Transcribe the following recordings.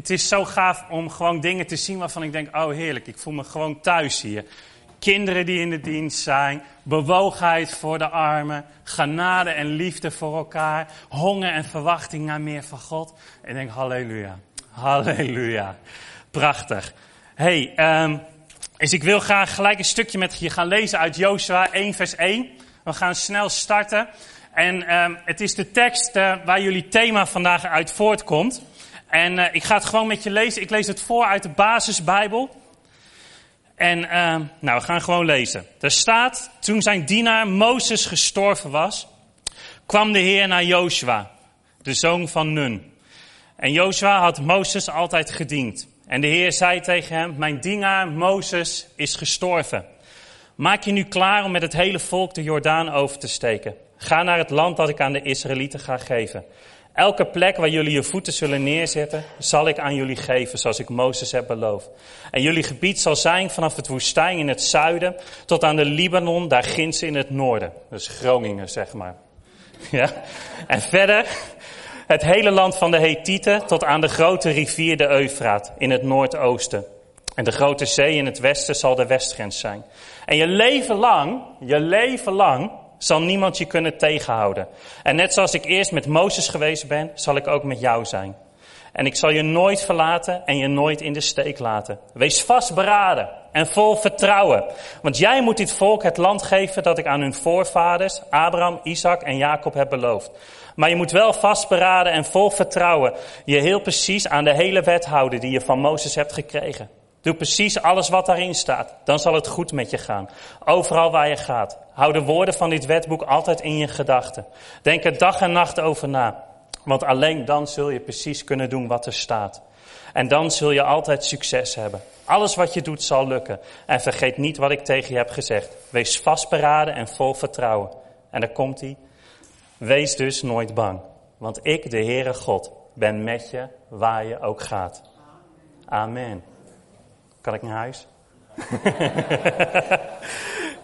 het is zo gaaf om gewoon dingen te zien waarvan ik denk, oh heerlijk, ik voel me gewoon thuis hier. Kinderen die in de dienst zijn, bewogenheid voor de armen, genade en liefde voor elkaar, honger en verwachting naar meer van God. En ik denk, halleluja, halleluja, prachtig. hey, um, dus ik wil graag gelijk een stukje met je gaan lezen uit Jozua 1 vers 1. We gaan snel starten. En um, het is de tekst uh, waar jullie thema vandaag uit voortkomt. En uh, ik ga het gewoon met je lezen. Ik lees het voor uit de basisbijbel. En uh, nou, we gaan gewoon lezen. Er staat, toen zijn dienaar Mozes gestorven was, kwam de Heer naar Joshua, de zoon van Nun. En Joshua had Mozes altijd gediend. En de Heer zei tegen hem, mijn dienaar Mozes is gestorven. Maak je nu klaar om met het hele volk de Jordaan over te steken. Ga naar het land dat ik aan de Israëlieten ga geven. Elke plek waar jullie je voeten zullen neerzetten, zal ik aan jullie geven, zoals ik Mozes heb beloofd. En jullie gebied zal zijn vanaf het woestijn in het zuiden tot aan de Libanon, daar ginds in het noorden. Dus Groningen, zeg maar. Ja? En verder het hele land van de Hethieten tot aan de grote rivier de Eufraat in het noordoosten. En de grote zee in het westen zal de westgrens zijn. En je leven lang, je leven lang zal niemand je kunnen tegenhouden. En net zoals ik eerst met Mozes geweest ben, zal ik ook met jou zijn. En ik zal je nooit verlaten en je nooit in de steek laten. Wees vastberaden en vol vertrouwen. Want jij moet dit volk het land geven dat ik aan hun voorvaders, Abraham, Isaac en Jacob heb beloofd. Maar je moet wel vastberaden en vol vertrouwen je heel precies aan de hele wet houden die je van Mozes hebt gekregen. Doe precies alles wat daarin staat. Dan zal het goed met je gaan. Overal waar je gaat. Hou de woorden van dit wetboek altijd in je gedachten. Denk er dag en nacht over na. Want alleen dan zul je precies kunnen doen wat er staat. En dan zul je altijd succes hebben. Alles wat je doet zal lukken. En vergeet niet wat ik tegen je heb gezegd. Wees vastberaden en vol vertrouwen. En daar komt hij. Wees dus nooit bang. Want ik, de Heere God, ben met je waar je ook gaat. Amen. Kan ik naar huis?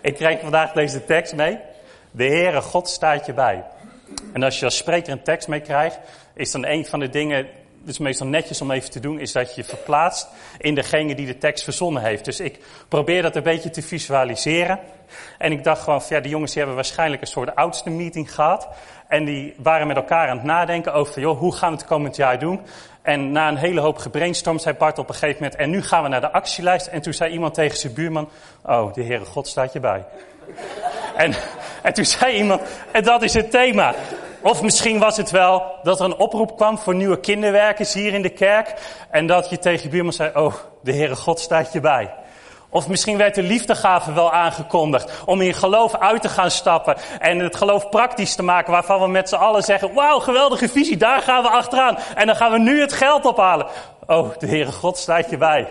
ik krijg vandaag deze tekst mee. De Heere God staat je bij. En als je als spreker een tekst mee krijgt, is dan een van de dingen het is meestal netjes om even te doen, is dat je verplaatst in degene die de tekst verzonnen heeft. Dus ik probeer dat een beetje te visualiseren. En ik dacht gewoon, ja, die jongens die hebben waarschijnlijk een soort oudste meeting gehad. En die waren met elkaar aan het nadenken over, joh, hoe gaan we het komend jaar doen? En na een hele hoop gebrainstormd zei Bart op een gegeven moment, en nu gaan we naar de actielijst. En toen zei iemand tegen zijn buurman, oh, de Heere God staat je bij. en, en toen zei iemand, en dat is het thema. Of misschien was het wel dat er een oproep kwam voor nieuwe kinderwerkers hier in de kerk. En dat je tegen je buurman zei, oh, de Heere God staat je bij. Of misschien werd de liefdegave wel aangekondigd om in geloof uit te gaan stappen en het geloof praktisch te maken waarvan we met z'n allen zeggen, wauw, geweldige visie, daar gaan we achteraan. En dan gaan we nu het geld ophalen. Oh, de Heere God staat je bij.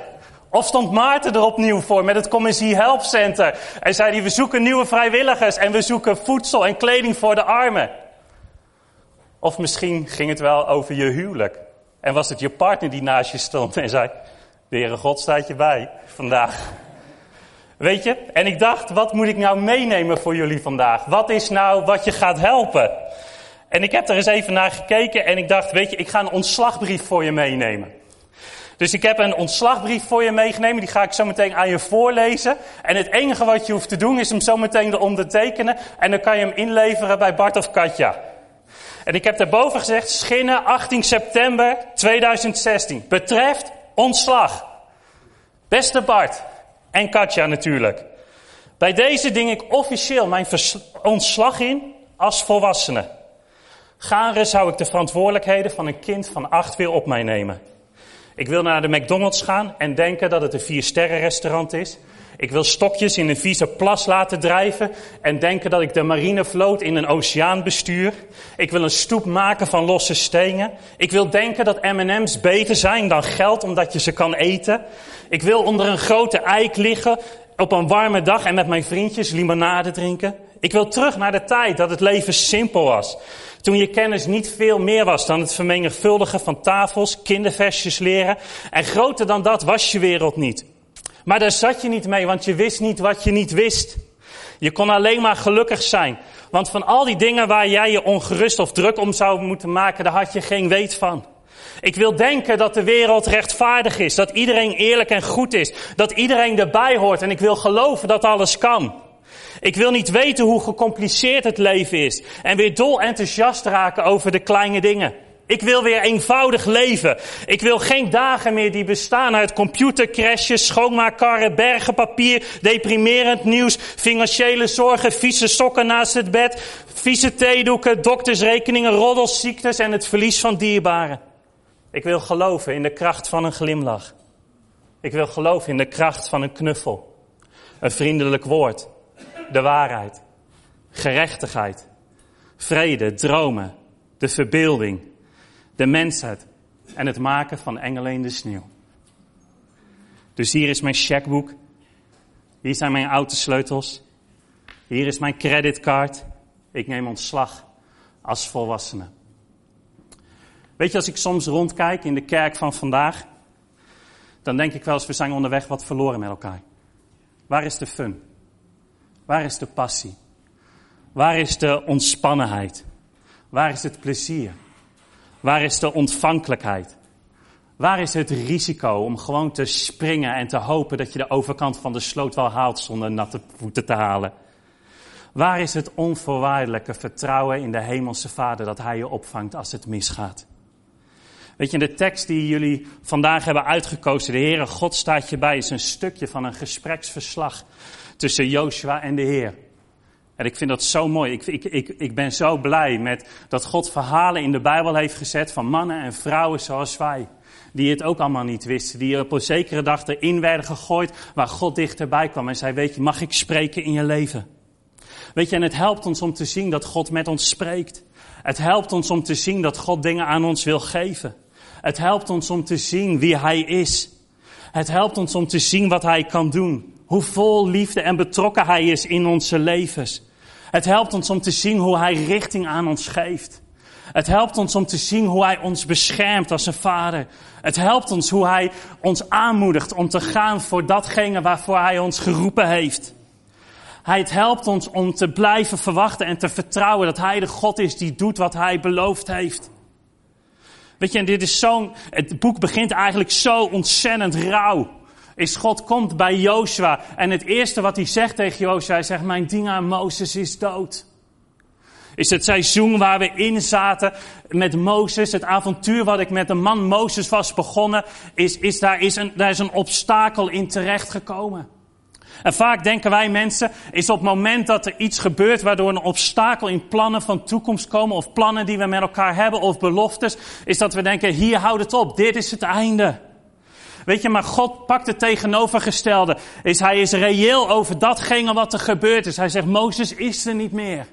Of stond Maarten er opnieuw voor met het Commissie Help Center en zei hij, we zoeken nieuwe vrijwilligers en we zoeken voedsel en kleding voor de armen. Of misschien ging het wel over je huwelijk. En was het je partner die naast je stond en zei, de Heere God staat je bij vandaag. Weet je? En ik dacht, wat moet ik nou meenemen voor jullie vandaag? Wat is nou wat je gaat helpen? En ik heb er eens even naar gekeken en ik dacht, weet je, ik ga een ontslagbrief voor je meenemen. Dus ik heb een ontslagbrief voor je meegenomen, die ga ik zo meteen aan je voorlezen. En het enige wat je hoeft te doen is hem zo meteen te ondertekenen en dan kan je hem inleveren bij Bart of Katja. En ik heb daarboven gezegd, Schinnen 18 september 2016. Betreft ontslag. Beste Bart en Katja natuurlijk. Bij deze ding ik officieel mijn ontslag in als volwassene. Garen zou ik de verantwoordelijkheden van een kind van acht weer op mij nemen. Ik wil naar de McDonald's gaan en denken dat het een vier sterren restaurant is. Ik wil stokjes in een vieze plas laten drijven en denken dat ik de marinevloot in een oceaan bestuur. Ik wil een stoep maken van losse stenen. Ik wil denken dat M&M's beter zijn dan geld omdat je ze kan eten. Ik wil onder een grote eik liggen op een warme dag en met mijn vriendjes limonade drinken. Ik wil terug naar de tijd dat het leven simpel was. Toen je kennis niet veel meer was dan het vermenigvuldigen van tafels, kinderversjes leren. En groter dan dat was je wereld niet. Maar daar zat je niet mee, want je wist niet wat je niet wist. Je kon alleen maar gelukkig zijn. Want van al die dingen waar jij je ongerust of druk om zou moeten maken, daar had je geen weet van. Ik wil denken dat de wereld rechtvaardig is, dat iedereen eerlijk en goed is, dat iedereen erbij hoort en ik wil geloven dat alles kan. Ik wil niet weten hoe gecompliceerd het leven is en weer dol enthousiast raken over de kleine dingen. Ik wil weer eenvoudig leven. Ik wil geen dagen meer die bestaan uit computercrashes, schoonmaakkarren, bergen papier, deprimerend nieuws, financiële zorgen, vieze sokken naast het bed, vieze theedoeken, doktersrekeningen, roddels, ziektes en het verlies van dierbaren. Ik wil geloven in de kracht van een glimlach. Ik wil geloven in de kracht van een knuffel. Een vriendelijk woord. De waarheid. Gerechtigheid. Vrede, dromen. De verbeelding de mensheid en het maken van engelen in de sneeuw. Dus hier is mijn checkboek. Hier zijn mijn autosleutels. Hier is mijn creditcard. Ik neem ontslag als volwassene. Weet je, als ik soms rondkijk in de kerk van vandaag, dan denk ik wel eens, we zijn onderweg wat verloren met elkaar. Waar is de fun? Waar is de passie? Waar is de ontspannenheid? Waar is het plezier? Waar is de ontvankelijkheid? Waar is het risico om gewoon te springen en te hopen dat je de overkant van de sloot wel haalt zonder natte voeten te halen? Waar is het onvoorwaardelijke vertrouwen in de Hemelse Vader dat Hij je opvangt als het misgaat? Weet je, de tekst die jullie vandaag hebben uitgekozen, de Heere God staat je bij, is een stukje van een gespreksverslag tussen Joshua en de Heer. En ik vind dat zo mooi. Ik, ik, ik, ik ben zo blij met dat God verhalen in de Bijbel heeft gezet van mannen en vrouwen zoals wij. Die het ook allemaal niet wisten. Die op een zekere dag erin werden gegooid waar God dichterbij kwam en zei, weet je, mag ik spreken in je leven? Weet je, en het helpt ons om te zien dat God met ons spreekt. Het helpt ons om te zien dat God dingen aan ons wil geven. Het helpt ons om te zien wie Hij is. Het helpt ons om te zien wat Hij kan doen. Hoe vol liefde en betrokken Hij is in onze levens. Het helpt ons om te zien hoe Hij richting aan ons geeft. Het helpt ons om te zien hoe Hij ons beschermt als een vader. Het helpt ons hoe Hij ons aanmoedigt om te gaan voor datgene waarvoor Hij ons geroepen heeft. Hij helpt ons om te blijven verwachten en te vertrouwen dat Hij de God is die doet wat Hij beloofd heeft. Weet je, en dit is zo'n, het boek begint eigenlijk zo ontzettend rauw is God komt bij Joshua en het eerste wat hij zegt tegen Joshua, hij zegt, mijn dienaar Mozes is dood. Is het seizoen waar we in zaten met Mozes, het avontuur wat ik met de man Mozes was begonnen, is, is, daar, is een, daar is een obstakel in terechtgekomen. En vaak denken wij mensen, is op het moment dat er iets gebeurt waardoor een obstakel in plannen van toekomst komen, of plannen die we met elkaar hebben, of beloftes, is dat we denken, hier houdt het op, dit is het einde. Weet je, maar God pakt het tegenovergestelde. Is, hij is reëel over datgene wat er gebeurd is. Hij zegt, Mozes is er niet meer.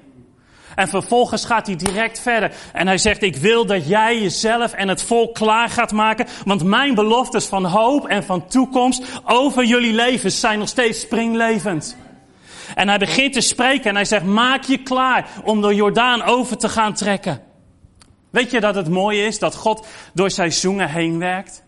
En vervolgens gaat hij direct verder. En hij zegt, ik wil dat jij jezelf en het volk klaar gaat maken. Want mijn beloftes van hoop en van toekomst over jullie levens zijn nog steeds springlevend. En hij begint te spreken en hij zegt, maak je klaar om de Jordaan over te gaan trekken. Weet je dat het mooie is dat God door seizoenen heen werkt?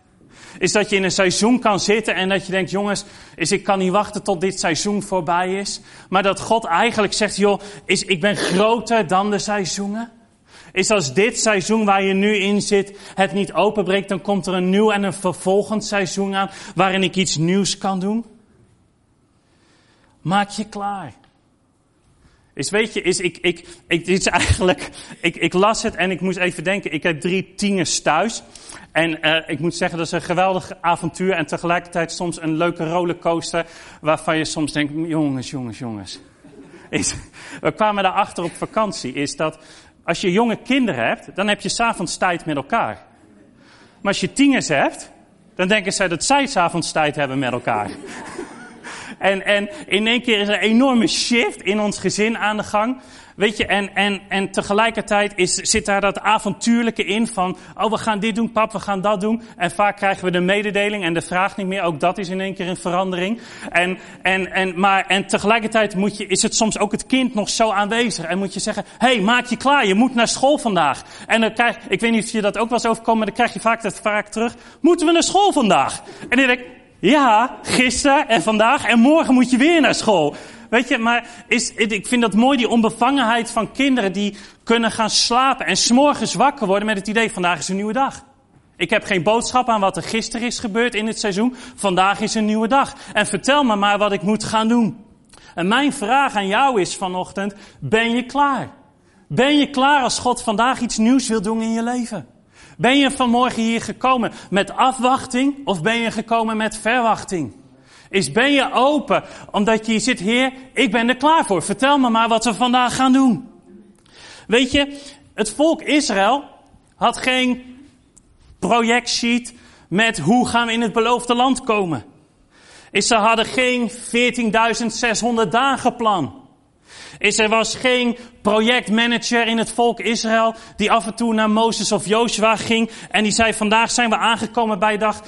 Is dat je in een seizoen kan zitten en dat je denkt, jongens, is, ik kan niet wachten tot dit seizoen voorbij is. Maar dat God eigenlijk zegt, joh, is, ik ben groter dan de seizoenen. Is als dit seizoen waar je nu in zit het niet openbreekt, dan komt er een nieuw en een vervolgend seizoen aan waarin ik iets nieuws kan doen. Maak je klaar. Is weet je, is ik, ik, ik, dit is eigenlijk, ik, ik las het en ik moest even denken, ik heb drie tieners thuis. En uh, ik moet zeggen, dat is een geweldig avontuur en tegelijkertijd soms een leuke rollercoaster waarvan je soms denkt, jongens, jongens, jongens. Is, we kwamen daarachter op vakantie, is dat als je jonge kinderen hebt, dan heb je s'avonds tijd met elkaar. Maar als je tieners hebt, dan denken zij dat zij s'avonds tijd hebben met elkaar. En, en in één keer is er een enorme shift in ons gezin aan de gang. Weet je, en, en, en tegelijkertijd is, zit daar dat avontuurlijke in van, oh we gaan dit doen pap, we gaan dat doen. En vaak krijgen we de mededeling en de vraag niet meer, ook dat is in één keer een verandering. En, en, en, maar, en tegelijkertijd moet je, is het soms ook het kind nog zo aanwezig. En moet je zeggen, hey, maak je klaar, je moet naar school vandaag. En dan krijg, ik weet niet of je dat ook wel overkomen, maar dan krijg je vaak dat vaak terug, moeten we naar school vandaag? En dan denk ik, ja, gisteren en vandaag en morgen moet je weer naar school. Weet je, maar is, ik vind dat mooi, die onbevangenheid van kinderen die kunnen gaan slapen en s'morgens wakker worden met het idee, vandaag is een nieuwe dag. Ik heb geen boodschap aan wat er gisteren is gebeurd in het seizoen. Vandaag is een nieuwe dag. En vertel me maar wat ik moet gaan doen. En mijn vraag aan jou is vanochtend, ben je klaar? Ben je klaar als God vandaag iets nieuws wil doen in je leven? Ben je vanmorgen hier gekomen met afwachting of ben je gekomen met verwachting? Is ben je open omdat je hier zit, Heer, ik ben er klaar voor. Vertel me maar wat we vandaag gaan doen. Weet je, het volk Israël had geen projectsheet met hoe gaan we in het beloofde land komen. Ze hadden geen 14.600 dagen plan. Is er was geen projectmanager in het volk Israël die af en toe naar Mozes of Joshua ging en die zei vandaag zijn we aangekomen bij dag 14.593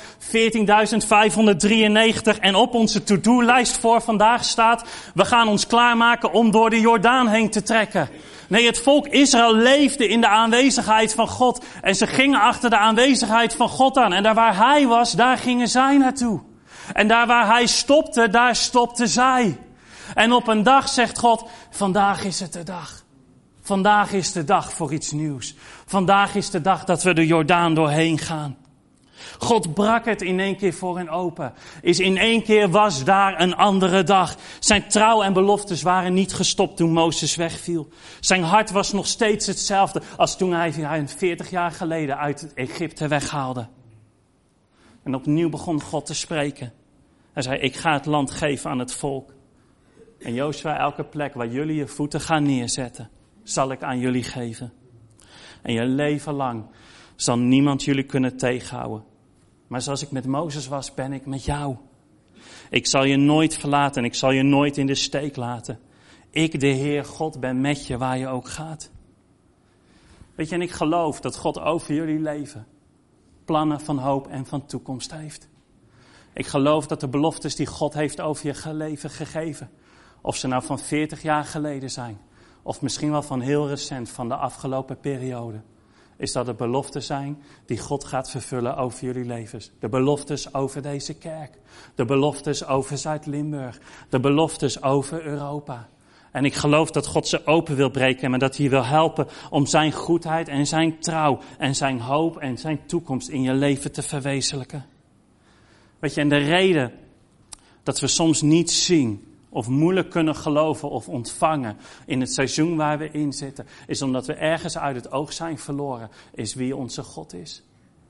en op onze to-do-lijst voor vandaag staat we gaan ons klaarmaken om door de Jordaan heen te trekken. Nee, het volk Israël leefde in de aanwezigheid van God en ze gingen achter de aanwezigheid van God aan en daar waar hij was, daar gingen zij naartoe. En daar waar hij stopte, daar stopte zij. En op een dag zegt God, vandaag is het de dag. Vandaag is de dag voor iets nieuws. Vandaag is de dag dat we de Jordaan doorheen gaan. God brak het in één keer voor hen open. Is in één keer was daar een andere dag. Zijn trouw en beloftes waren niet gestopt toen Mozes wegviel. Zijn hart was nog steeds hetzelfde als toen hij hen 40 jaar geleden uit Egypte weghaalde. En opnieuw begon God te spreken. Hij zei, ik ga het land geven aan het volk. En Jozua, elke plek waar jullie je voeten gaan neerzetten, zal ik aan jullie geven. En je leven lang zal niemand jullie kunnen tegenhouden. Maar zoals ik met Mozes was, ben ik met jou. Ik zal je nooit verlaten en ik zal je nooit in de steek laten. Ik, de Heer God, ben met je waar je ook gaat. Weet je, en ik geloof dat God over jullie leven plannen van hoop en van toekomst heeft. Ik geloof dat de beloftes die God heeft over je leven gegeven, of ze nou van 40 jaar geleden zijn, of misschien wel van heel recent, van de afgelopen periode, is dat de beloften zijn die God gaat vervullen over jullie levens. De beloftes over deze kerk, de beloftes over Zuid-Limburg, de beloftes over Europa. En ik geloof dat God ze open wil breken en dat hij wil helpen om zijn goedheid en zijn trouw en zijn hoop en zijn toekomst in je leven te verwezenlijken. Weet je, en de reden dat we soms niet zien of moeilijk kunnen geloven of ontvangen in het seizoen waar we in zitten, is omdat we ergens uit het oog zijn verloren, is wie onze God is.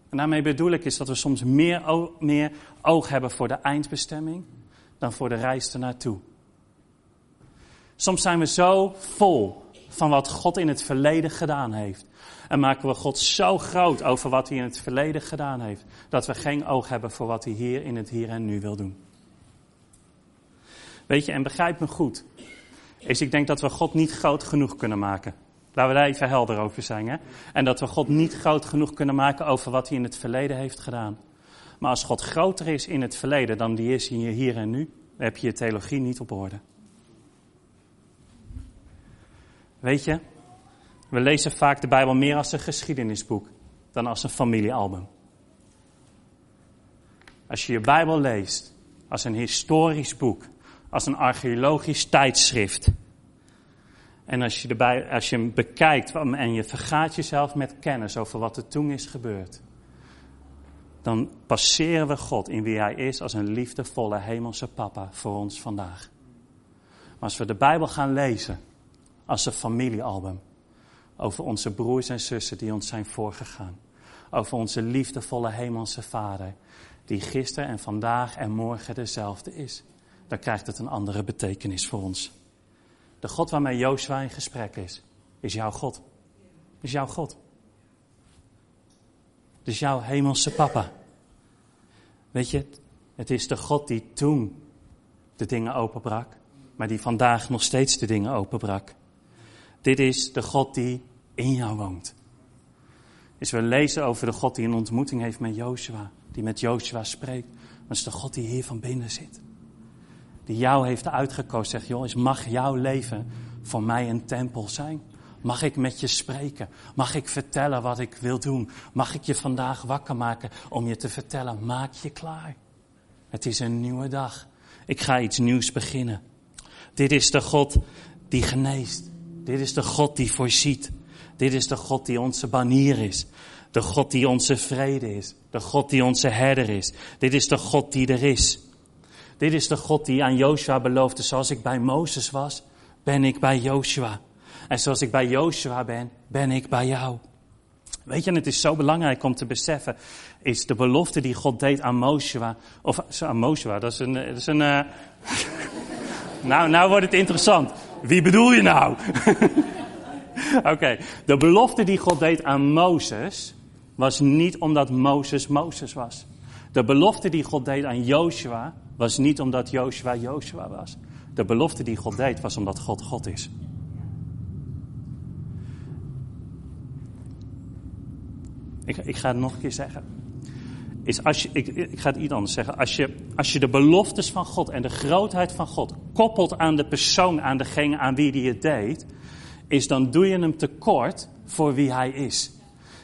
En daarmee bedoel ik is dat we soms meer, meer oog hebben voor de eindbestemming dan voor de reis ernaartoe. Soms zijn we zo vol van wat God in het verleden gedaan heeft. En maken we God zo groot over wat hij in het verleden gedaan heeft, dat we geen oog hebben voor wat hij hier in het hier en nu wil doen. Weet je, en begrijp me goed, is ik denk dat we God niet groot genoeg kunnen maken. Laten we daar even helder over zijn. Hè? En dat we God niet groot genoeg kunnen maken over wat hij in het verleden heeft gedaan. Maar als God groter is in het verleden dan die is je hier en nu, dan heb je je theologie niet op orde. Weet je, we lezen vaak de Bijbel meer als een geschiedenisboek dan als een familiealbum. Als je je Bijbel leest als een historisch boek, als een archeologisch tijdschrift. En als je, erbij, als je hem bekijkt en je vergaat jezelf met kennis over wat er toen is gebeurd, dan passeren we God in wie Hij is als een liefdevolle hemelse papa voor ons vandaag. Maar als we de Bijbel gaan lezen als een familiealbum, over onze broers en zussen die ons zijn voorgegaan, over onze liefdevolle hemelse Vader, die gisteren en vandaag en morgen dezelfde is dan krijgt het een andere betekenis voor ons. De God waarmee Jozua in gesprek is, is jouw God. Is jouw God. Dus jouw hemelse papa. Weet je, het is de God die toen de dingen openbrak, maar die vandaag nog steeds de dingen openbrak. Dit is de God die in jou woont. Dus we lezen over de God die een ontmoeting heeft met Joshua, die met Joshua spreekt. Dat is de God die hier van binnen zit die jou heeft uitgekozen, zegt, joh, mag jouw leven voor mij een tempel zijn? Mag ik met je spreken? Mag ik vertellen wat ik wil doen? Mag ik je vandaag wakker maken om je te vertellen, maak je klaar. Het is een nieuwe dag. Ik ga iets nieuws beginnen. Dit is de God die geneest. Dit is de God die voorziet. Dit is de God die onze banier is. De God die onze vrede is. De God die onze herder is. Dit is de God die er is. Dit is de God die aan Joshua beloofde, zoals ik bij Mozes was, ben ik bij Joshua. En zoals ik bij Joshua ben, ben ik bij jou. Weet je, en het is zo belangrijk om te beseffen, is de belofte die God deed aan Moshe, of aan Moshe, dat is een, dat is een uh... nou, nou wordt het interessant. Wie bedoel je nou? Oké, de belofte die God deed aan Mozes, was niet omdat Mozes Mozes was. De belofte die God deed aan Joshua, was niet omdat Joshua Joshua was. De belofte die God deed, was omdat God God is. Ik, ik ga het nog een keer zeggen. Is als je, ik, ik ga het iets anders zeggen. Als je, als je de beloftes van God en de grootheid van God koppelt aan de persoon, aan degene aan wie die het deed, is dan doe je hem tekort voor wie hij is.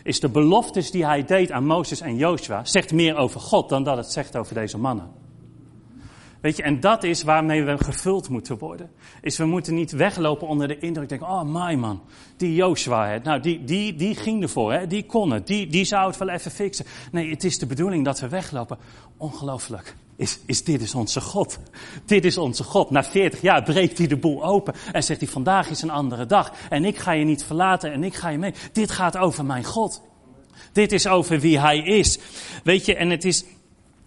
Is de beloftes die hij deed aan Mozes en Joshua, zegt meer over God dan dat het zegt over deze mannen. Weet je, en dat is waarmee we gevuld moeten worden. Is we moeten niet weglopen onder de indruk. Denken, oh my man, die Joshua, hè, nou die, die, die ging ervoor, hè, die kon het, die, die zou het wel even fixen. Nee, het is de bedoeling dat we weglopen. Ongelooflijk. Is, is dit is onze God. Dit is onze God. Na 40 jaar breekt hij de boel open en zegt hij, vandaag is een andere dag. En ik ga je niet verlaten en ik ga je mee. Dit gaat over mijn God. Dit is over wie hij is. Weet je, en het is,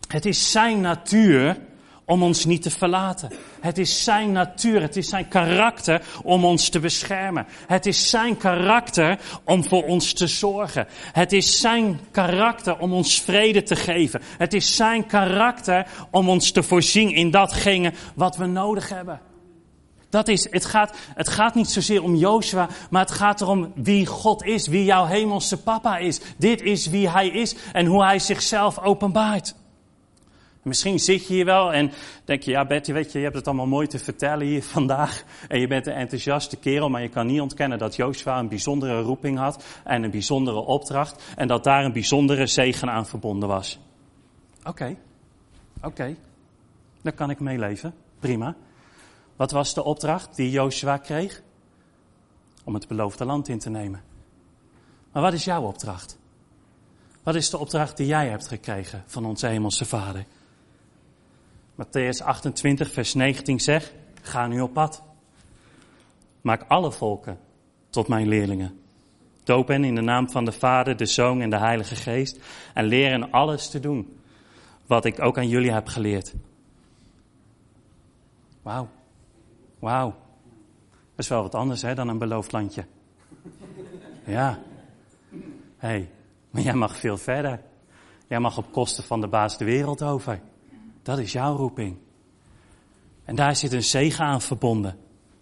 het is zijn natuur om ons niet te verlaten. Het is zijn natuur, het is zijn karakter om ons te beschermen. Het is zijn karakter om voor ons te zorgen. Het is zijn karakter om ons vrede te geven. Het is zijn karakter om ons te voorzien in datgene wat we nodig hebben. Dat is, het gaat, het gaat niet zozeer om Joshua, maar het gaat erom wie God is, wie jouw hemelse papa is. Dit is wie hij is en hoe hij zichzelf openbaart. Misschien zit je hier wel en denk je, ja Betty, weet je, je hebt het allemaal mooi te vertellen hier vandaag. En je bent een enthousiaste kerel, maar je kan niet ontkennen dat Joshua een bijzondere roeping had en een bijzondere opdracht. En dat daar een bijzondere zegen aan verbonden was. Oké, oké, daar kan ik meeleven. Prima. Wat was de opdracht die Joshua kreeg? Om het beloofde land in te nemen. Maar wat is jouw opdracht? Wat is de opdracht die jij hebt gekregen van onze hemelse Vader? Matthäus 28, vers 19 zegt, ga nu op pad. Maak alle volken tot mijn leerlingen. Doop hen in de naam van de Vader, de Zoon en de Heilige Geest. En leer hen alles te doen wat ik ook aan jullie heb geleerd. Wauw. Wauw. Dat is wel wat anders hè, dan een beloofd landje. Ja. Hé, hey, maar jij mag veel verder. Jij mag op kosten van de baas de wereld over. Dat is jouw roeping. En daar zit een zegen aan verbonden.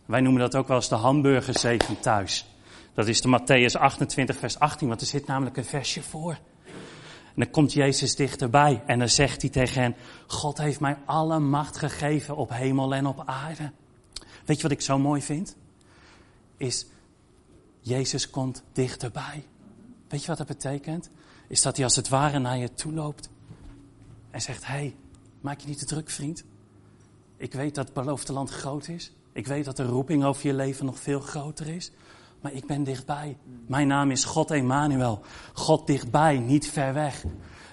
Wij noemen dat ook wel eens de hamburgerzegen thuis. Dat is de Matthäus 28, vers 18, want er zit namelijk een versje voor. En dan komt Jezus dichterbij en dan zegt hij tegen hen, God heeft mij alle macht gegeven op hemel en op aarde. Weet je wat ik zo mooi vind? Is, Jezus komt dichterbij. Weet je wat dat betekent? Is dat hij als het ware naar je toe loopt en zegt, hé, hey, Maak je niet te druk, vriend. Ik weet dat het beloofde land groot is. Ik weet dat de roeping over je leven nog veel groter is. Maar ik ben dichtbij. Mijn naam is God Emmanuel. God dichtbij, niet ver weg.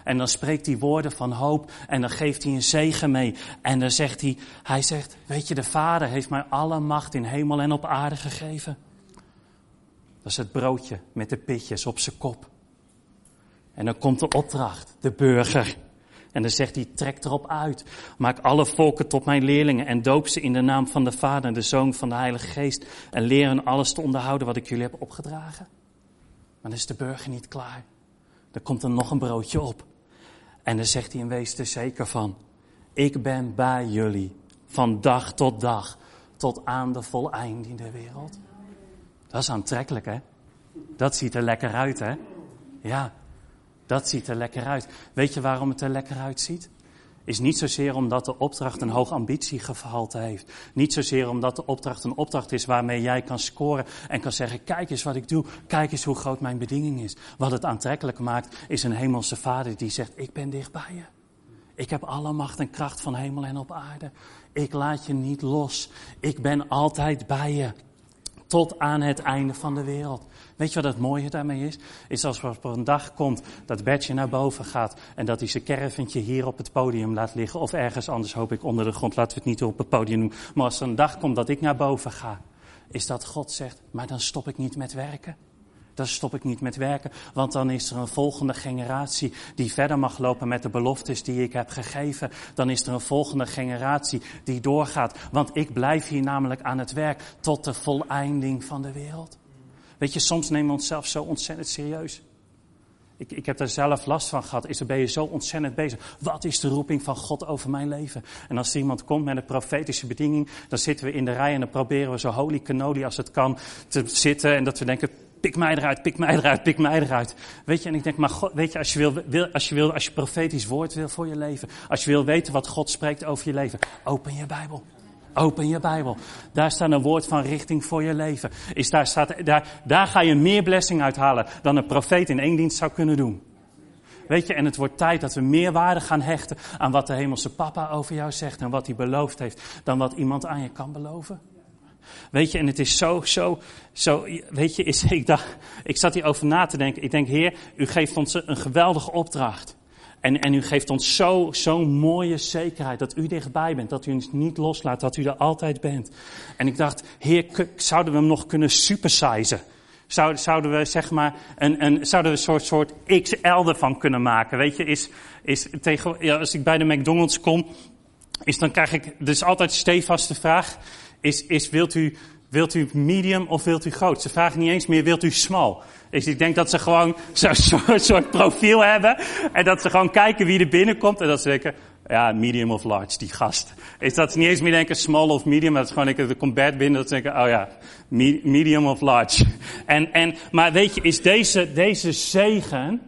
En dan spreekt hij woorden van hoop en dan geeft hij een zegen mee. En dan zegt hij, hij zegt, weet je, de Vader heeft mij alle macht in hemel en op aarde gegeven. Dat is het broodje met de pitjes op zijn kop. En dan komt de opdracht, de burger. En dan zegt hij, trek erop uit. Maak alle volken tot mijn leerlingen en doop ze in de naam van de Vader en de Zoon van de Heilige Geest. En leer hen alles te onderhouden wat ik jullie heb opgedragen. Maar dan is de burger niet klaar. Er komt er nog een broodje op. En dan zegt hij in wezen er zeker van, ik ben bij jullie van dag tot dag, tot aan de voleindende wereld. Dat is aantrekkelijk, hè? Dat ziet er lekker uit, hè? Ja, dat ziet er lekker uit. Weet je waarom het er lekker uitziet? Is niet zozeer omdat de opdracht een hoog ambitiegehalte heeft. Niet zozeer omdat de opdracht een opdracht is waarmee jij kan scoren en kan zeggen: Kijk eens wat ik doe, kijk eens hoe groot mijn bediening is. Wat het aantrekkelijk maakt, is een hemelse vader die zegt: Ik ben dicht bij je. Ik heb alle macht en kracht van hemel en op aarde. Ik laat je niet los. Ik ben altijd bij je. Tot aan het einde van de wereld. Weet je wat het mooie daarmee is? Is als er op een dag komt dat Bertje naar boven gaat en dat hij zijn caravantje hier op het podium laat liggen. Of ergens anders hoop ik onder de grond, laten we het niet op het podium doen. Maar als er een dag komt dat ik naar boven ga, is dat God zegt, maar dan stop ik niet met werken. Dan stop ik niet met werken, want dan is er een volgende generatie die verder mag lopen met de beloftes die ik heb gegeven. Dan is er een volgende generatie die doorgaat, want ik blijf hier namelijk aan het werk tot de voleinding van de wereld. Weet je, soms nemen we onszelf zo ontzettend serieus. Ik, ik heb daar zelf last van gehad. Is er ben je zo ontzettend bezig? Wat is de roeping van God over mijn leven? En als iemand komt met een profetische bediening, dan zitten we in de rij en dan proberen we zo holy cannoli als het kan te zitten. En dat we denken, pik mij eruit, pik mij eruit, pik mij eruit. Weet je, en ik denk, maar God, weet je, als je wil, wil, als je wil, als je profetisch woord wil voor je leven, als je wil weten wat God spreekt over je leven, open je Bijbel. Open je Bijbel. Daar staat een woord van richting voor je leven. Is daar, staat, daar, daar ga je meer blessing uithalen dan een profeet in één dienst zou kunnen doen. Weet je, en het wordt tijd dat we meer waarde gaan hechten aan wat de hemelse papa over jou zegt en wat hij beloofd heeft, dan wat iemand aan je kan beloven. Weet je, en het is zo, zo, zo, weet je, is, ik dacht, ik zat hierover na te denken. Ik denk, Heer, u geeft ons een geweldige opdracht. En, en u geeft ons zo'n zo mooie zekerheid dat u dichtbij bent, dat u ons niet loslaat, dat u er altijd bent. En ik dacht, Heer, zouden we hem nog kunnen supersizen? Zouden, we zeg maar een, een, zouden we soort, soort XL ervan kunnen maken? Weet je, is, is tegen, ja, als ik bij de McDonald's kom, is dan krijg ik, dus altijd stevaste vraag, is, is wilt u, wilt u medium of wilt u groot? Ze vragen niet eens meer, wilt u small? Dus ik denk dat ze gewoon zo'n soort, profiel hebben. En dat ze gewoon kijken wie er binnenkomt. En dat ze denken, ja, medium of large, die gast. Is dat ze niet eens meer denken small of medium. Maar dat is gewoon, er komt Bert binnen. Dat ze denken, oh ja, medium of large. En, en, maar weet je, is deze, deze zegen,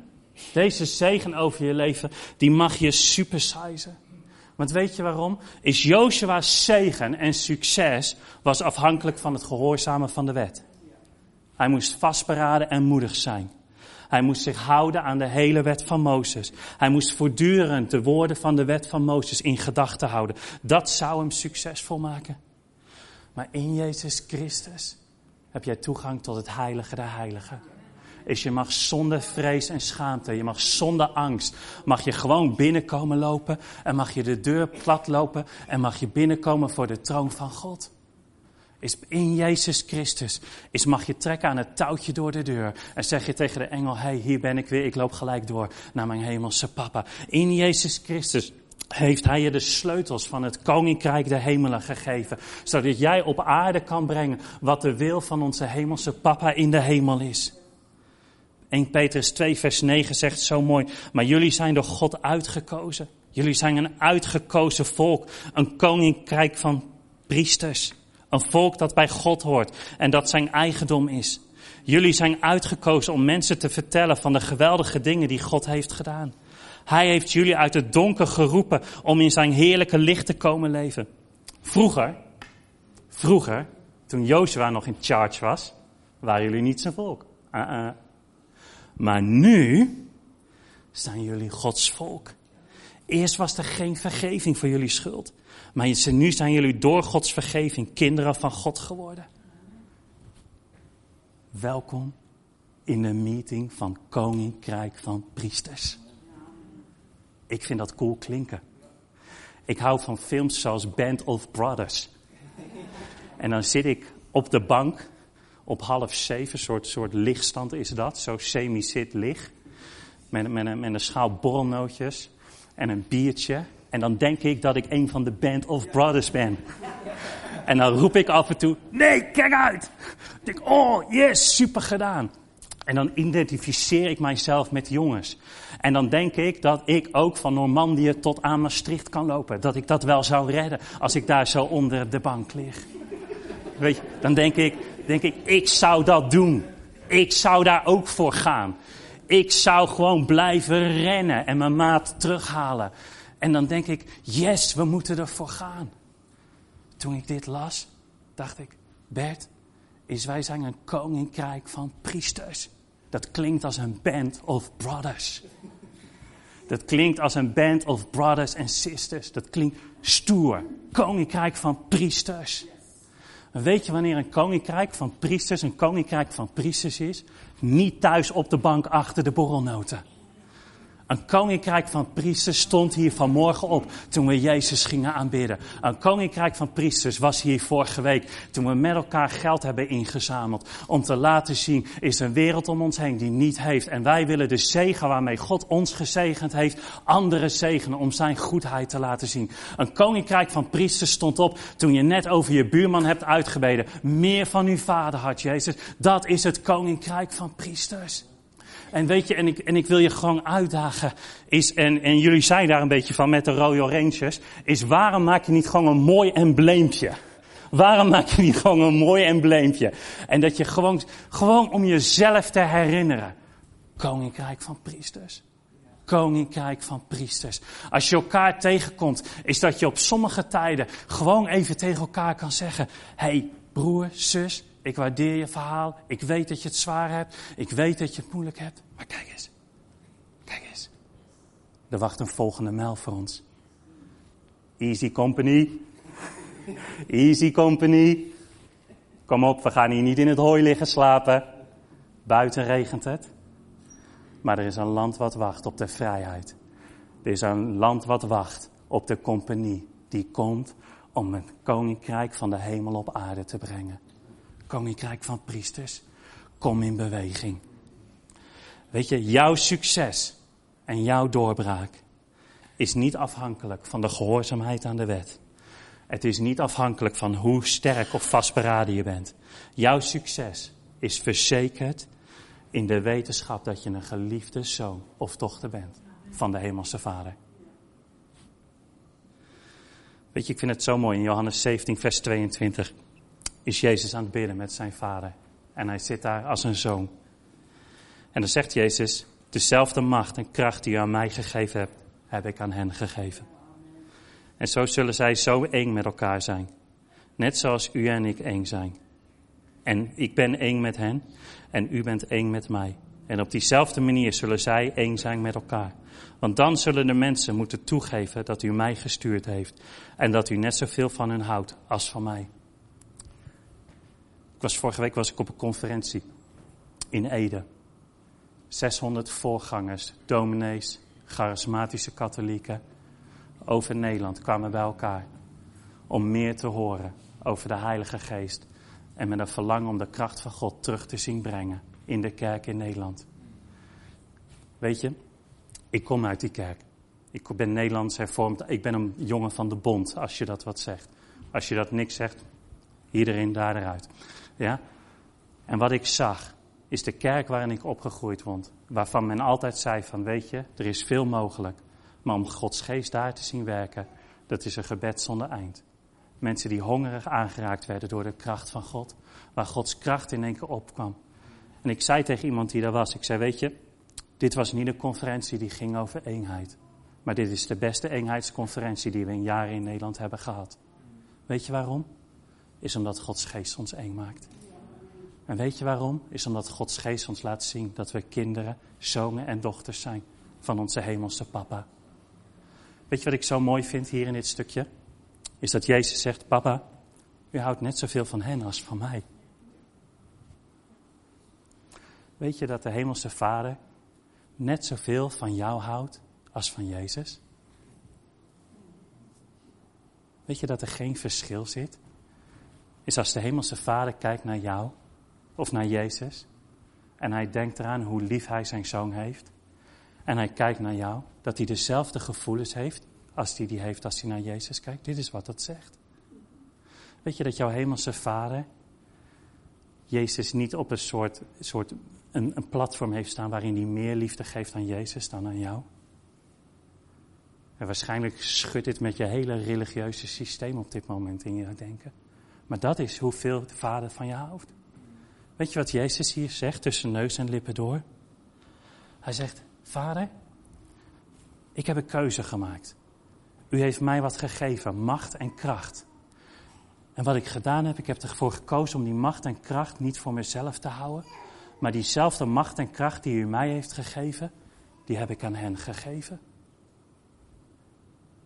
deze zegen over je leven, die mag je supersizen. Want weet je waarom? Is Joshua's zegen en succes was afhankelijk van het gehoorzamen van de wet. Hij moest vastberaden en moedig zijn. Hij moest zich houden aan de hele wet van Mozes. Hij moest voortdurend de woorden van de wet van Mozes in gedachten houden. Dat zou hem succesvol maken. Maar in Jezus Christus heb jij toegang tot het heilige der heiligen. Is je mag zonder vrees en schaamte, je mag zonder angst, mag je gewoon binnenkomen lopen en mag je de deur plat lopen en mag je binnenkomen voor de troon van God is in Jezus Christus, is mag je trekken aan het touwtje door de deur. En zeg je tegen de engel, hey, hier ben ik weer, ik loop gelijk door naar mijn hemelse papa. In Jezus Christus heeft hij je de sleutels van het koninkrijk der hemelen gegeven. Zodat jij op aarde kan brengen wat de wil van onze hemelse papa in de hemel is. 1 Petrus 2 vers 9 zegt zo mooi, maar jullie zijn door God uitgekozen. Jullie zijn een uitgekozen volk, een koninkrijk van priesters. Een volk dat bij God hoort en dat zijn eigendom is. Jullie zijn uitgekozen om mensen te vertellen van de geweldige dingen die God heeft gedaan. Hij heeft jullie uit het donker geroepen om in zijn heerlijke licht te komen leven. Vroeger, vroeger, toen Jozua nog in charge was, waren jullie niet zijn volk. Uh -uh. Maar nu zijn jullie Gods volk. Eerst was er geen vergeving voor jullie schuld. Maar nu zijn jullie door Gods vergeving kinderen van God geworden. Welkom in de meeting van Koninkrijk van Priesters. Ik vind dat cool klinken. Ik hou van films zoals Band of Brothers. En dan zit ik op de bank op half zeven, soort, soort lichtstand is dat, zo semi-zit lig. Met, met, een, met een schaal borrelnootjes en een biertje. En dan denk ik dat ik een van de Band of Brothers ben. En dan roep ik af en toe, nee, kijk uit! Ik denk, oh, yes, super gedaan. En dan identificeer ik mijzelf met jongens. En dan denk ik dat ik ook van Normandië tot aan Maastricht kan lopen. Dat ik dat wel zou redden als ik daar zo onder de bank lig. Weet je, dan denk ik, denk ik, ik zou dat doen. Ik zou daar ook voor gaan. Ik zou gewoon blijven rennen en mijn maat terughalen. En dan denk ik, yes, we moeten ervoor gaan. Toen ik dit las, dacht ik, Bert, is wij zijn een koninkrijk van priesters. Dat klinkt als een band of brothers. Dat klinkt als een band of brothers en sisters. Dat klinkt stoer. Koninkrijk van priesters. Weet je wanneer een koninkrijk van priesters een koninkrijk van priesters is? Niet thuis op de bank achter de borrelnoten. Een koninkrijk van priesters stond hier vanmorgen op toen we Jezus gingen aanbidden. Een koninkrijk van priesters was hier vorige week toen we met elkaar geld hebben ingezameld. Om te laten zien, is een wereld om ons heen die niet heeft. En wij willen de zegen waarmee God ons gezegend heeft, anderen zegenen om zijn goedheid te laten zien. Een koninkrijk van priesters stond op toen je net over je buurman hebt uitgebeden. Meer van uw vader had Jezus. Dat is het koninkrijk van priesters. En weet je, en ik, en ik wil je gewoon uitdagen, is, en, en jullie zijn daar een beetje van met de Royal Rangers, is waarom maak je niet gewoon een mooi embleempje? Waarom maak je niet gewoon een mooi embleempje? En dat je gewoon, gewoon om jezelf te herinneren. Koninkrijk van priesters. Koninkrijk van priesters. Als je elkaar tegenkomt, is dat je op sommige tijden gewoon even tegen elkaar kan zeggen: hey, broer, zus, ik waardeer je verhaal. Ik weet dat je het zwaar hebt. Ik weet dat je het moeilijk hebt. Maar kijk eens. Kijk eens. Er wacht een volgende mijl voor ons. Easy company. Easy company. Kom op, we gaan hier niet in het hooi liggen slapen. Buiten regent het. Maar er is een land wat wacht op de vrijheid. Er is een land wat wacht op de compagnie die komt om het koninkrijk van de hemel op aarde te brengen koninkrijk van priesters, kom in beweging. Weet je, jouw succes en jouw doorbraak is niet afhankelijk van de gehoorzaamheid aan de wet. Het is niet afhankelijk van hoe sterk of vastberaden je bent. Jouw succes is verzekerd in de wetenschap dat je een geliefde zoon of dochter bent van de Hemelse Vader. Weet je, ik vind het zo mooi in Johannes 17, vers 22 is Jezus aan het bidden met zijn vader. En hij zit daar als een zoon. En dan zegt Jezus, dezelfde macht en kracht die u aan mij gegeven hebt, heb ik aan hen gegeven. En zo zullen zij zo één met elkaar zijn. Net zoals u en ik één zijn. En ik ben één met hen en u bent één met mij. En op diezelfde manier zullen zij één zijn met elkaar. Want dan zullen de mensen moeten toegeven dat u mij gestuurd heeft en dat u net zoveel van hen houdt als van mij was, vorige week was ik op een conferentie in Ede. 600 voorgangers, dominees, charismatische katholieken over Nederland kwamen bij elkaar om meer te horen over de Heilige Geest en met een verlangen om de kracht van God terug te zien brengen in de kerk in Nederland. Weet je, ik kom uit die kerk. Ik ben Nederlands hervormd. Ik ben een jongen van de bond, als je dat wat zegt. Als je dat niks zegt, iedereen daar eruit. Ja? En wat ik zag, is de kerk waarin ik opgegroeid word. Waarvan men altijd zei van, weet je, er is veel mogelijk. Maar om Gods geest daar te zien werken, dat is een gebed zonder eind. Mensen die hongerig aangeraakt werden door de kracht van God. Waar Gods kracht in één keer opkwam. En ik zei tegen iemand die daar was, ik zei, weet je, dit was niet een conferentie die ging over eenheid. Maar dit is de beste eenheidsconferentie die we in jaren in Nederland hebben gehad. Weet je waarom? Is omdat Gods geest ons één maakt. En weet je waarom? Is omdat Gods geest ons laat zien dat we kinderen, zonen en dochters zijn van onze hemelse papa. Weet je wat ik zo mooi vind hier in dit stukje? Is dat Jezus zegt, papa, u houdt net zoveel van hen als van mij. Weet je dat de hemelse vader net zoveel van jou houdt als van Jezus? Weet je dat er geen verschil zit? Is als de Hemelse Vader kijkt naar jou of naar Jezus en hij denkt eraan hoe lief hij zijn zoon heeft en hij kijkt naar jou, dat hij dezelfde gevoelens heeft als die, die heeft als hij naar Jezus kijkt. Dit is wat dat zegt. Weet je dat jouw Hemelse Vader Jezus niet op een soort, soort een, een platform heeft staan waarin hij meer liefde geeft aan Jezus dan aan jou? En waarschijnlijk schudt dit met je hele religieuze systeem op dit moment in je denken. Maar dat is hoeveel de Vader van je houdt. Weet je wat Jezus hier zegt tussen neus en lippen door? Hij zegt, Vader, ik heb een keuze gemaakt. U heeft mij wat gegeven, macht en kracht. En wat ik gedaan heb, ik heb ervoor gekozen om die macht en kracht niet voor mezelf te houden. Maar diezelfde macht en kracht die u mij heeft gegeven, die heb ik aan hen gegeven.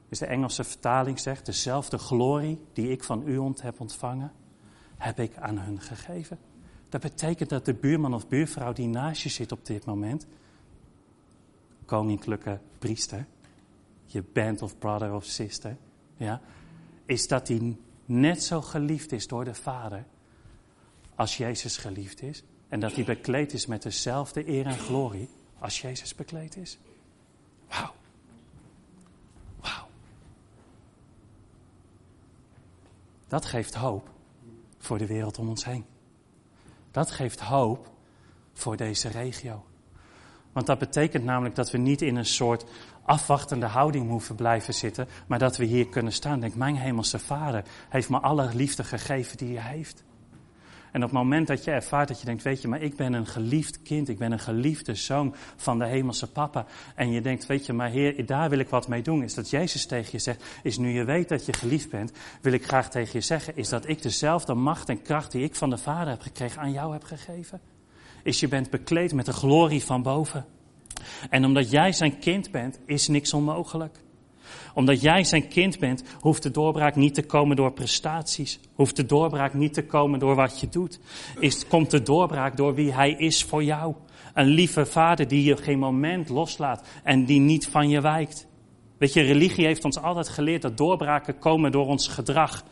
Dus de Engelse vertaling zegt, dezelfde glorie die ik van u ont heb ontvangen, heb ik aan hun gegeven. Dat betekent dat de buurman of buurvrouw die naast je zit op dit moment, koninklijke priester, je band of brother of sister, ja, is dat die net zo geliefd is door de Vader als Jezus geliefd is. En dat hij bekleed is met dezelfde eer en glorie als Jezus bekleed is. Wauw. Dat geeft hoop voor de wereld om ons heen. Dat geeft hoop voor deze regio. Want dat betekent namelijk dat we niet in een soort afwachtende houding hoeven blijven zitten, maar dat we hier kunnen staan. Denk, mijn hemelse Vader heeft me alle liefde gegeven die hij heeft. En op het moment dat je ervaart dat je denkt, weet je, maar ik ben een geliefd kind, ik ben een geliefde zoon van de hemelse papa. En je denkt, weet je, maar heer, daar wil ik wat mee doen. Is dat Jezus tegen je zegt, is nu je weet dat je geliefd bent, wil ik graag tegen je zeggen, is dat ik dezelfde macht en kracht die ik van de Vader heb gekregen aan jou heb gegeven. Is je bent bekleed met de glorie van boven. En omdat jij zijn kind bent, is niks onmogelijk omdat jij zijn kind bent, hoeft de doorbraak niet te komen door prestaties. Hoeft de doorbraak niet te komen door wat je doet. Is, komt de doorbraak door wie hij is voor jou. Een lieve vader die je geen moment loslaat en die niet van je wijkt. Weet je, religie heeft ons altijd geleerd dat doorbraken komen door ons gedrag.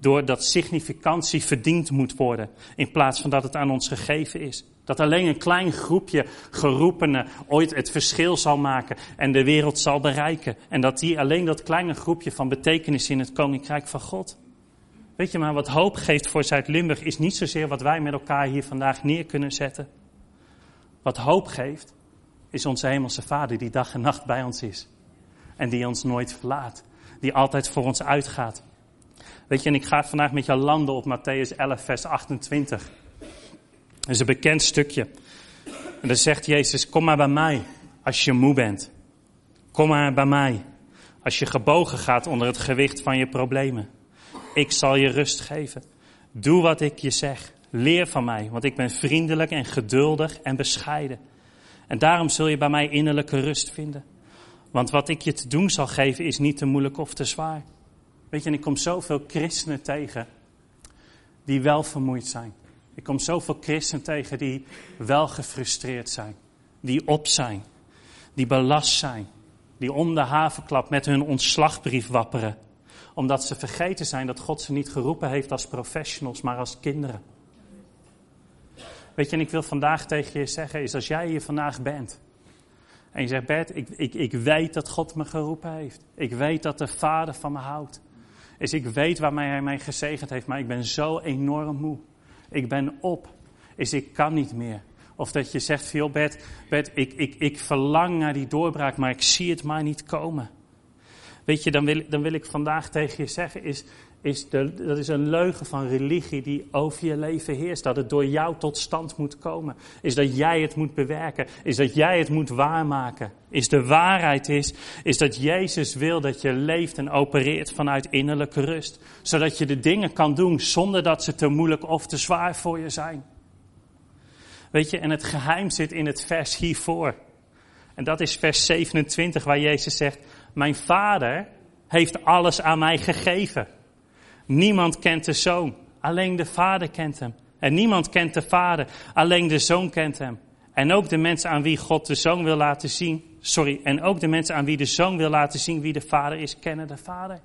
Doordat significantie verdiend moet worden, in plaats van dat het aan ons gegeven is. Dat alleen een klein groepje geroepenen ooit het verschil zal maken en de wereld zal bereiken. En dat die alleen dat kleine groepje van betekenis in het koninkrijk van God. Weet je maar, wat hoop geeft voor Zuid-Limburg is niet zozeer wat wij met elkaar hier vandaag neer kunnen zetten. Wat hoop geeft, is onze hemelse Vader die dag en nacht bij ons is. En die ons nooit verlaat. Die altijd voor ons uitgaat. Weet je, en ik ga vandaag met jou landen op Matthäus 11, vers 28. Dat is een bekend stukje. En dan zegt Jezus, kom maar bij mij als je moe bent. Kom maar bij mij als je gebogen gaat onder het gewicht van je problemen. Ik zal je rust geven. Doe wat ik je zeg. Leer van mij, want ik ben vriendelijk en geduldig en bescheiden. En daarom zul je bij mij innerlijke rust vinden. Want wat ik je te doen zal geven is niet te moeilijk of te zwaar. Weet je, en ik kom zoveel christenen tegen die wel vermoeid zijn. Ik kom zoveel christenen tegen die wel gefrustreerd zijn, die op zijn, die belast zijn, die om de havenklap met hun ontslagbrief wapperen, omdat ze vergeten zijn dat God ze niet geroepen heeft als professionals, maar als kinderen. Weet je, en ik wil vandaag tegen je zeggen, is als jij hier vandaag bent en je zegt, Bert, ik, ik, ik weet dat God me geroepen heeft. Ik weet dat de Vader van me houdt. Is ik weet waarmee Hij mij gezegend heeft, maar ik ben zo enorm moe. Ik ben op. Is ik kan niet meer. Of dat je zegt, veel Bert, Bert ik, ik, ik verlang naar die doorbraak, maar ik zie het maar niet komen. Weet je, dan wil, dan wil ik vandaag tegen je zeggen, is, is dat is een leugen van religie die over je leven heerst. Dat het door jou tot stand moet komen. Is dat jij het moet bewerken. Is dat jij het moet waarmaken. Is de waarheid is, is dat Jezus wil dat je leeft en opereert vanuit innerlijke rust. Zodat je de dingen kan doen zonder dat ze te moeilijk of te zwaar voor je zijn. Weet je, en het geheim zit in het vers hiervoor. En dat is vers 27 waar Jezus zegt, mijn vader heeft alles aan mij gegeven. Niemand kent de zoon, alleen de vader kent hem. En niemand kent de vader, alleen de zoon kent hem. En ook de mensen aan wie God de zoon wil laten zien, sorry, en ook de mensen aan wie de zoon wil laten zien wie de vader is, kennen de vader.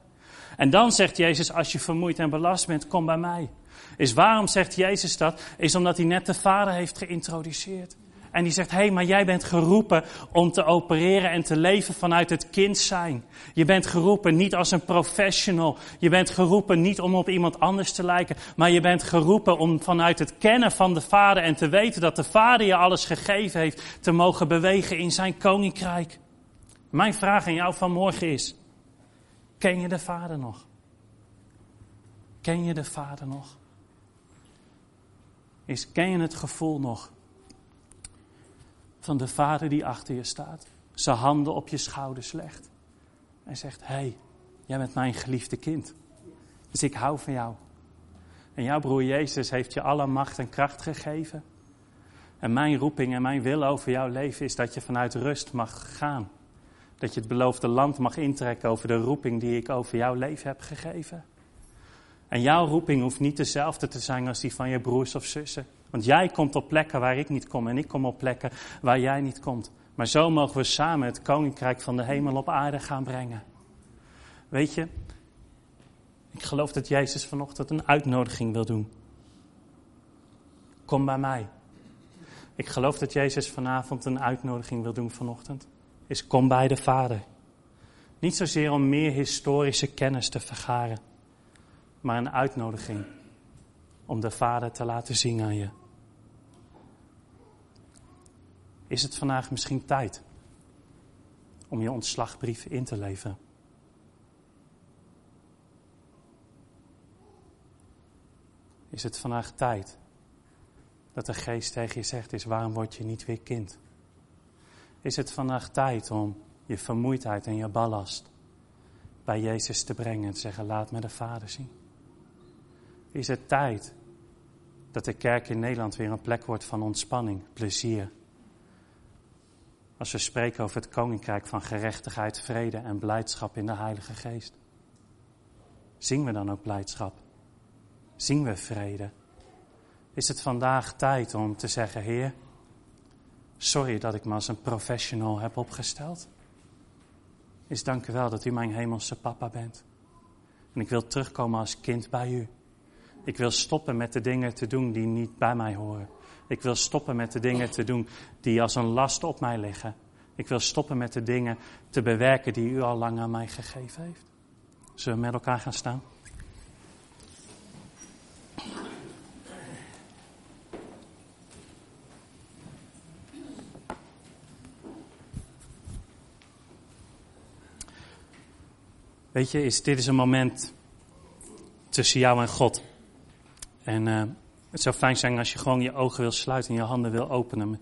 En dan zegt Jezus, als je vermoeid en belast bent, kom bij mij. Is waarom zegt Jezus dat? Is omdat hij net de vader heeft geïntroduceerd. En die zegt, hé, hey, maar jij bent geroepen om te opereren en te leven vanuit het kind zijn. Je bent geroepen niet als een professional. Je bent geroepen niet om op iemand anders te lijken. Maar je bent geroepen om vanuit het kennen van de Vader en te weten dat de Vader je alles gegeven heeft, te mogen bewegen in zijn koninkrijk. Mijn vraag aan jou vanmorgen is, ken je de Vader nog? Ken je de Vader nog? Is, ken je het gevoel nog van de vader die achter je staat, zijn handen op je schouders legt en zegt: Hé, hey, jij bent mijn geliefde kind, dus ik hou van jou. En jouw broer Jezus heeft je alle macht en kracht gegeven. En mijn roeping en mijn wil over jouw leven is dat je vanuit rust mag gaan. Dat je het beloofde land mag intrekken over de roeping die ik over jouw leven heb gegeven. En jouw roeping hoeft niet dezelfde te zijn als die van je broers of zussen. Want jij komt op plekken waar ik niet kom en ik kom op plekken waar jij niet komt. Maar zo mogen we samen het koninkrijk van de hemel op aarde gaan brengen. Weet je, ik geloof dat Jezus vanochtend een uitnodiging wil doen. Kom bij mij. Ik geloof dat Jezus vanavond een uitnodiging wil doen vanochtend. Is kom bij de Vader. Niet zozeer om meer historische kennis te vergaren, maar een uitnodiging om de Vader te laten zien aan je. Is het vandaag misschien tijd om je ontslagbrief in te leveren? Is het vandaag tijd dat de geest tegen je zegt is waarom word je niet weer kind? Is het vandaag tijd om je vermoeidheid en je ballast bij Jezus te brengen en te zeggen laat me de Vader zien? Is het tijd dat de kerk in Nederland weer een plek wordt van ontspanning, plezier? Als we spreken over het koninkrijk van gerechtigheid, vrede en blijdschap in de Heilige Geest. Zien we dan ook blijdschap? Zien we vrede? Is het vandaag tijd om te zeggen, Heer, sorry dat ik me als een professional heb opgesteld. Is dank u wel dat u mijn hemelse papa bent. En ik wil terugkomen als kind bij u. Ik wil stoppen met de dingen te doen die niet bij mij horen. Ik wil stoppen met de dingen te doen die als een last op mij liggen. Ik wil stoppen met de dingen te bewerken die u al lang aan mij gegeven heeft. Zullen we met elkaar gaan staan? Weet je, is, dit is een moment tussen jou en God. En uh, het zou fijn zijn als je gewoon je ogen wil sluiten en je handen wil openen.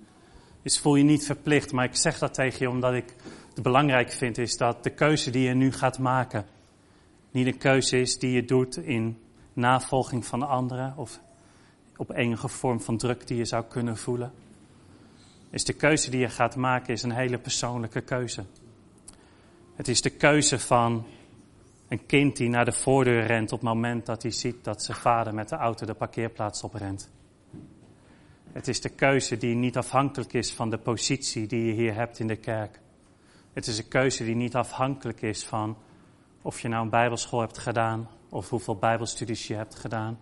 Dus voel je niet verplicht, maar ik zeg dat tegen je omdat ik het belangrijk vind, is dat de keuze die je nu gaat maken, niet een keuze is die je doet in navolging van anderen of op enige vorm van druk die je zou kunnen voelen. Is de keuze die je gaat maken is een hele persoonlijke keuze. Het is de keuze van een kind die naar de voordeur rent op het moment dat hij ziet dat zijn vader met de auto de parkeerplaats oprent. Het is de keuze die niet afhankelijk is van de positie die je hier hebt in de kerk. Het is een keuze die niet afhankelijk is van of je nou een bijbelschool hebt gedaan of hoeveel bijbelstudies je hebt gedaan.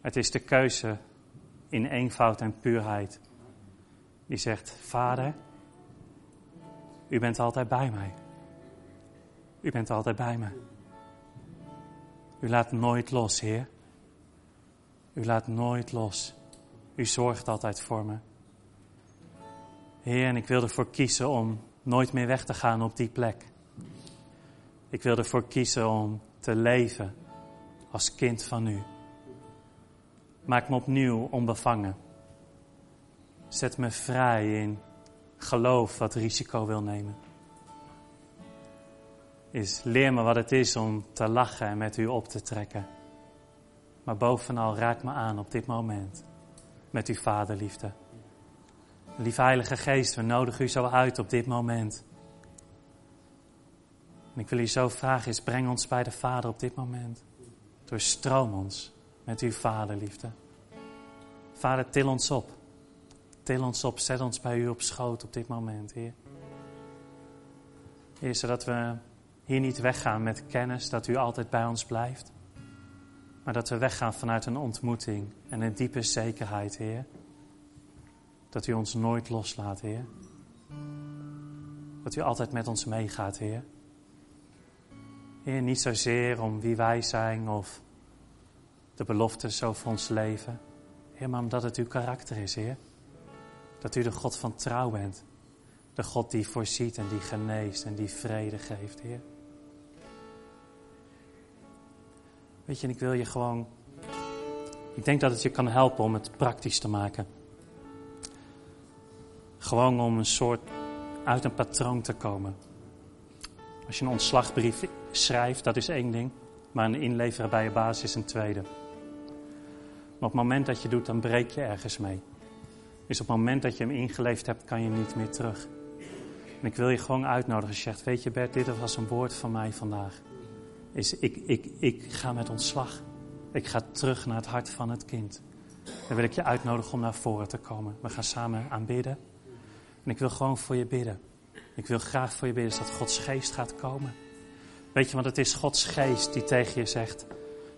Het is de keuze in eenvoud en puurheid. Die zegt, Vader, u bent altijd bij mij. U bent altijd bij me. U laat nooit los, Heer. U laat nooit los. U zorgt altijd voor me. Heer, en ik wil ervoor kiezen om nooit meer weg te gaan op die plek. Ik wil ervoor kiezen om te leven als kind van U. Maak me opnieuw onbevangen. Zet me vrij in geloof wat risico wil nemen is leer me wat het is om te lachen en met u op te trekken. Maar bovenal raak me aan op dit moment met uw vaderliefde. Lieve Heilige Geest, we nodigen u zo uit op dit moment. En ik wil u zo vragen, is breng ons bij de Vader op dit moment. Doorstroom ons met uw vaderliefde. Vader, til ons op. Til ons op, zet ons bij u op schoot op dit moment, Heer. Heer, zodat we hier niet weggaan met kennis dat u altijd bij ons blijft. Maar dat we weggaan vanuit een ontmoeting en een diepe zekerheid, Heer. Dat u ons nooit loslaat, Heer. Dat u altijd met ons meegaat, Heer. Heer, niet zozeer om wie wij zijn of de beloftes over ons leven. Heer, maar omdat het uw karakter is, Heer. Dat u de God van trouw bent. De God die voorziet en die geneest en die vrede geeft, Heer. Weet je, ik wil je gewoon. Ik denk dat het je kan helpen om het praktisch te maken. Gewoon om een soort uit een patroon te komen. Als je een ontslagbrief schrijft, dat is één ding. Maar een inleveren bij je baas is een tweede. Maar op het moment dat je doet, dan breek je ergens mee. Dus op het moment dat je hem ingeleefd hebt, kan je niet meer terug. En ik wil je gewoon uitnodigen. Je zegt, weet je Bert, dit was een woord van mij vandaag is ik, ik, ik ga met ontslag. Ik ga terug naar het hart van het kind. Dan wil ik je uitnodigen om naar voren te komen. We gaan samen aanbidden. En ik wil gewoon voor je bidden. Ik wil graag voor je bidden dat Gods geest gaat komen. Weet je, want het is Gods geest die tegen je zegt.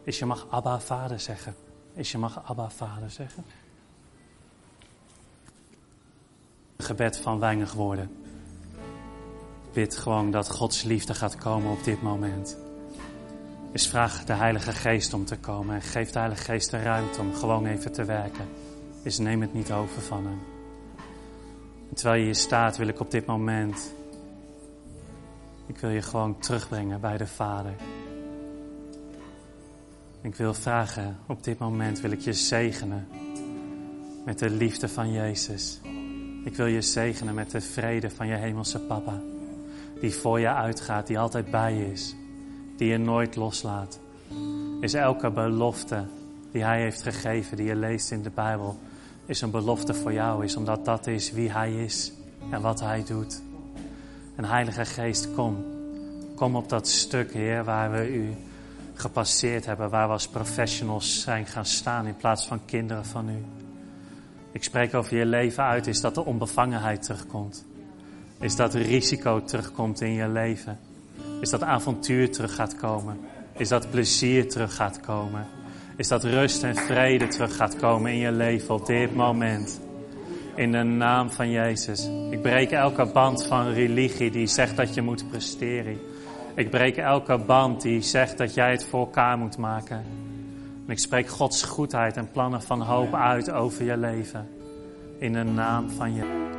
Is je mag Abba Vader zeggen. Is je mag Abba Vader zeggen. Een gebed van weinig woorden. Bid gewoon dat Gods liefde gaat komen op dit moment. Is vraag de Heilige Geest om te komen. En geef de Heilige Geest de ruimte om gewoon even te werken. Is neem het niet over van hem. Terwijl je hier staat, wil ik op dit moment. Ik wil je gewoon terugbrengen bij de Vader. Ik wil vragen, op dit moment wil ik je zegenen met de liefde van Jezus. Ik wil je zegenen met de vrede van je hemelse papa. Die voor je uitgaat, die altijd bij je is. Die je nooit loslaat. Is elke belofte die hij heeft gegeven, die je leest in de Bijbel, is een belofte voor jou. Is omdat dat is wie hij is en wat hij doet. En Heilige Geest, kom. Kom op dat stuk, Heer, waar we u gepasseerd hebben, waar we als professionals zijn gaan staan in plaats van kinderen van u. Ik spreek over je leven uit, is dat de onbevangenheid terugkomt. Is dat risico terugkomt in je leven. Is dat avontuur terug gaat komen. Is dat plezier terug gaat komen. Is dat rust en vrede terug gaat komen in je leven op dit moment. In de naam van Jezus. Ik breek elke band van religie die zegt dat je moet presteren. Ik breek elke band die zegt dat jij het voor elkaar moet maken. En ik spreek Gods goedheid en plannen van hoop uit over je leven. In de naam van je.